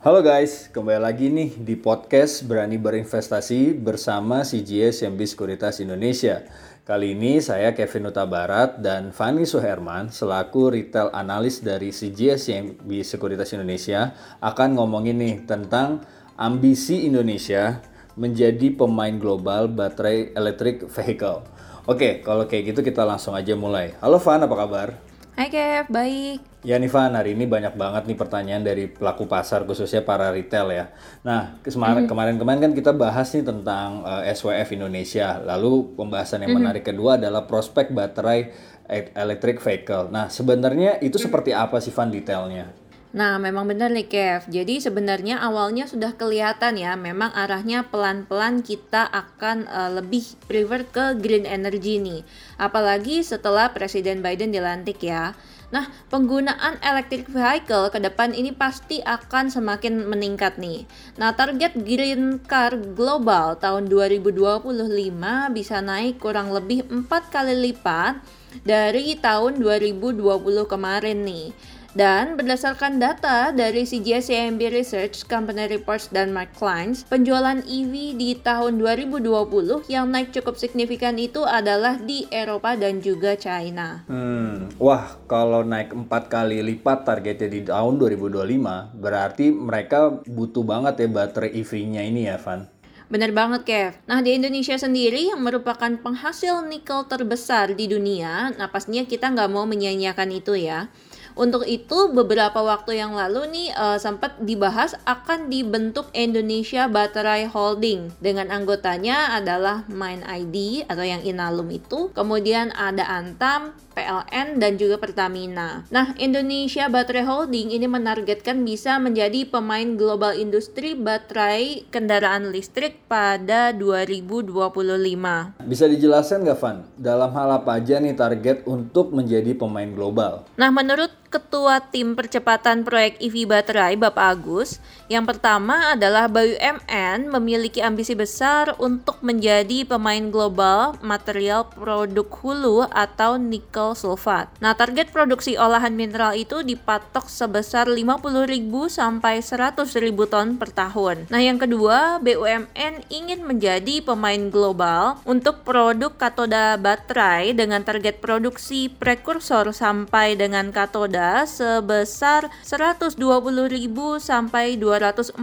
Halo guys, kembali lagi nih di podcast Berani Berinvestasi bersama CGS YMB Sekuritas Indonesia. Kali ini saya Kevin Uta Barat dan Fani Suherman selaku retail analis dari CGS YMB Sekuritas Indonesia akan ngomongin nih tentang ambisi Indonesia menjadi pemain global baterai electric vehicle. Oke, kalau kayak gitu kita langsung aja mulai. Halo Van, apa kabar? Hai Kev, baik. Ya nih Van, hari ini banyak banget nih pertanyaan dari pelaku pasar khususnya para retail ya. Nah, kemarin kemarin-kemarin kan kita bahas nih tentang uh, SWF Indonesia. Lalu pembahasan yang menarik kedua adalah prospek baterai e- electric vehicle. Nah, sebenarnya itu seperti apa sih Van detailnya? Nah, memang benar nih Kev. Jadi sebenarnya awalnya sudah kelihatan ya, memang arahnya pelan-pelan kita akan uh, lebih prefer ke green energy nih. Apalagi setelah Presiden Biden dilantik ya. Nah, penggunaan electric vehicle ke depan ini pasti akan semakin meningkat nih. Nah, target green car global tahun 2025 bisa naik kurang lebih 4 kali lipat dari tahun 2020 kemarin nih. Dan berdasarkan data dari CGS CMB Research, Company Reports, dan Mark Kleins, penjualan EV di tahun 2020 yang naik cukup signifikan itu adalah di Eropa dan juga China. Hmm, wah kalau naik empat kali lipat targetnya di tahun 2025, berarti mereka butuh banget ya baterai EV-nya ini ya Van? Bener banget, Kev. Nah, di Indonesia sendiri yang merupakan penghasil nikel terbesar di dunia, pastinya kita nggak mau menyia-nyiakan itu ya. Untuk itu beberapa waktu yang lalu nih uh, sempat dibahas akan dibentuk Indonesia Battery Holding dengan anggotanya adalah Mind ID atau yang Inalum itu, kemudian ada Antam, PLN dan juga Pertamina. Nah, Indonesia Battery Holding ini menargetkan bisa menjadi pemain global industri baterai kendaraan listrik pada 2025. Bisa dijelaskan nggak Van, dalam hal apa aja nih target untuk menjadi pemain global? Nah, menurut Ketua Tim Percepatan Proyek EV Baterai Bapak Agus, yang pertama adalah BUMN memiliki ambisi besar untuk menjadi pemain global material produk hulu atau nikel sulfat. Nah, target produksi olahan mineral itu dipatok sebesar 50.000 sampai 100.000 ton per tahun. Nah, yang kedua, BUMN ingin menjadi pemain global untuk produk katoda baterai dengan target produksi prekursor sampai dengan katoda sebesar 120.000 sampai 240.000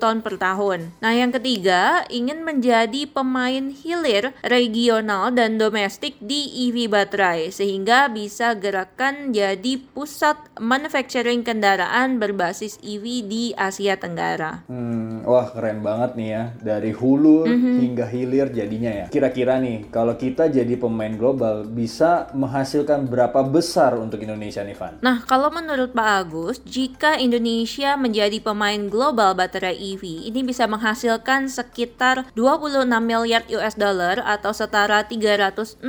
ton per tahun. Nah, yang ketiga, ingin menjadi pemain hilir regional dan domestik di EV baterai sehingga bisa gerakan jadi pusat manufacturing kendaraan berbasis EV di Asia Tenggara. Hmm, wah keren banget nih ya dari hulu mm-hmm. hingga hilir jadinya ya. Kira-kira nih kalau kita jadi pemain global bisa menghasilkan berapa besar untuk Indonesia nih Van? Nah, kalau menurut Pak Agus, jika Indonesia menjadi pemain global baterai EV, ini bisa menghasilkan sekitar 26 miliar US dollar atau setara 364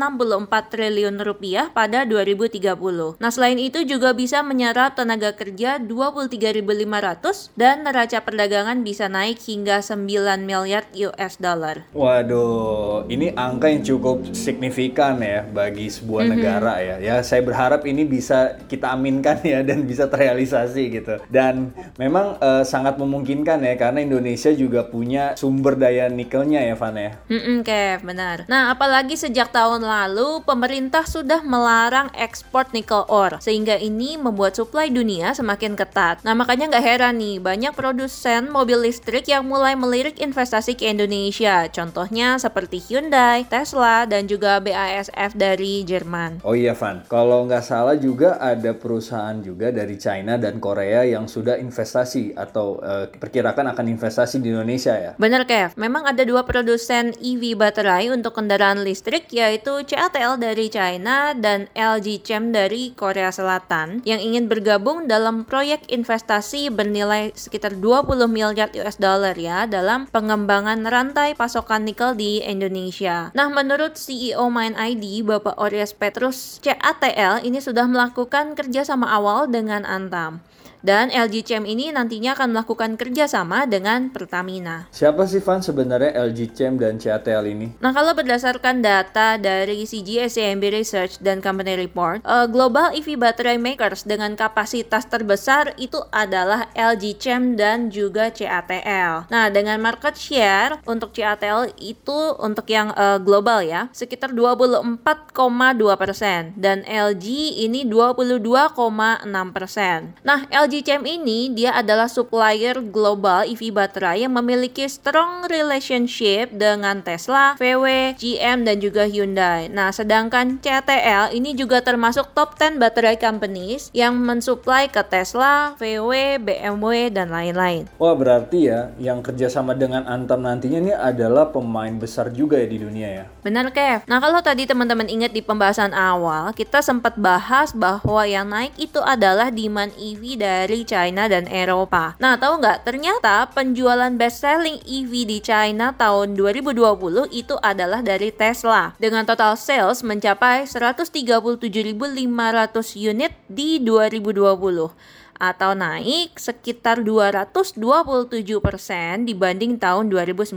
triliun rupiah pada 2030. Nah, selain itu juga bisa menyerap tenaga kerja 23.500 dan neraca perdagangan bisa naik hingga 9 miliar US dollar. Waduh, ini angka yang cukup signifikan ya bagi sebuah mm -hmm. negara ya. Ya, saya berharap ini bisa kita aminkan ya dan bisa terrealisasi gitu. Dan memang uh, sangat memungkinkan ya karena Indonesia juga punya sumber daya nikelnya ya Van ya. Mm -mm, Kev, benar. Nah, apalagi sejak tahun lalu pemerintah sudah melarang ekspor nikel ore sehingga ini membuat suplai dunia semakin ketat. Nah, makanya nggak heran nih banyak produsen mobil listrik yang mulai melirik investasi ke Indonesia. Contohnya seperti Hyundai, Tesla, dan juga BASF dari Jerman. Oh iya Van, kalau nggak salah juga ada perusahaan juga dari China dan Korea yang sudah investasi atau uh, perkirakan akan investasi di Indonesia ya. Benar Kev, memang ada dua produsen EV baterai untuk kendaraan listrik yaitu CATL dari China dan LG Chem dari Korea Selatan yang ingin bergabung dalam proyek investasi bernilai sekitar 20 miliar US dollar ya dalam pengembangan rantai pasokan nikel di Indonesia. Nah, menurut CEO Mind ID Bapak Orias Petrus, CATL ini sudah melakukan kerjasama awal dengan Antam. Dan LG Chem ini nantinya akan melakukan kerjasama dengan Pertamina. Siapa sih Van sebenarnya LG Chem dan CATL ini? Nah kalau berdasarkan data dari CGS CMB Research dan Company Report, uh, global EV battery makers dengan kapasitas terbesar itu adalah LG Chem dan juga CATL. Nah dengan market share untuk CATL itu untuk yang uh, global ya sekitar 24,2 persen dan LG ini 22,6 persen. Nah LG LG ini dia adalah supplier global EV baterai yang memiliki strong relationship dengan Tesla, VW, GM dan juga Hyundai. Nah, sedangkan CATL ini juga termasuk top 10 baterai companies yang mensuplai ke Tesla, VW, BMW dan lain-lain. Wah, berarti ya yang kerjasama dengan Antam nantinya ini adalah pemain besar juga ya di dunia ya. Benar, Kev. Nah, kalau tadi teman-teman ingat di pembahasan awal, kita sempat bahas bahwa yang naik itu adalah demand EV dari dari China dan Eropa. Nah, tahu nggak? Ternyata penjualan best-selling EV di China tahun 2020 itu adalah dari Tesla. Dengan total sales mencapai 137.500 unit di 2020 atau naik sekitar 227% dibanding tahun 2019.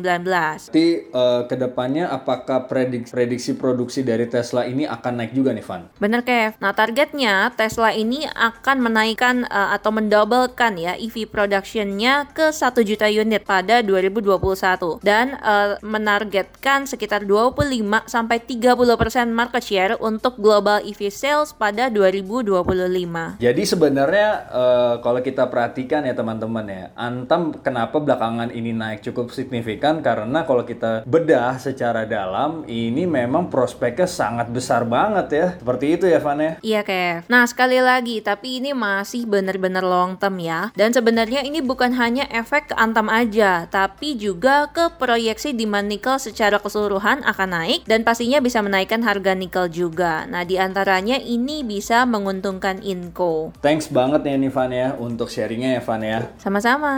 Jadi uh, ke depannya apakah prediksi, prediksi produksi dari Tesla ini akan naik juga nih Van? Bener Kev. Nah targetnya Tesla ini akan menaikkan uh, atau mendobelkan ya EV productionnya ke 1 juta unit pada 2021 dan uh, menargetkan sekitar 25 sampai 30% market share untuk global EV sales pada 2025. Jadi sebenarnya uh, Eh, kalau kita perhatikan ya teman-teman ya, Antam kenapa belakangan ini naik cukup signifikan karena kalau kita bedah secara dalam ini memang prospeknya sangat besar banget ya. Seperti itu ya Van ya. Iya Kev. Nah sekali lagi tapi ini masih benar-benar long term ya. Dan sebenarnya ini bukan hanya efek ke Antam aja, tapi juga ke proyeksi demand nikel secara keseluruhan akan naik dan pastinya bisa menaikkan harga nikel juga. Nah di antaranya ini bisa menguntungkan Inco. Thanks banget ya nih Van ya untuk sharingnya ya Van ya. Sama-sama.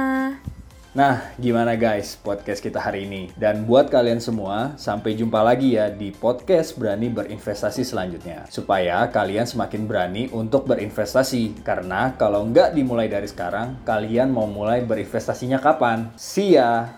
Nah, gimana guys podcast kita hari ini? Dan buat kalian semua, sampai jumpa lagi ya di podcast Berani Berinvestasi selanjutnya. Supaya kalian semakin berani untuk berinvestasi. Karena kalau nggak dimulai dari sekarang, kalian mau mulai berinvestasinya kapan? See ya!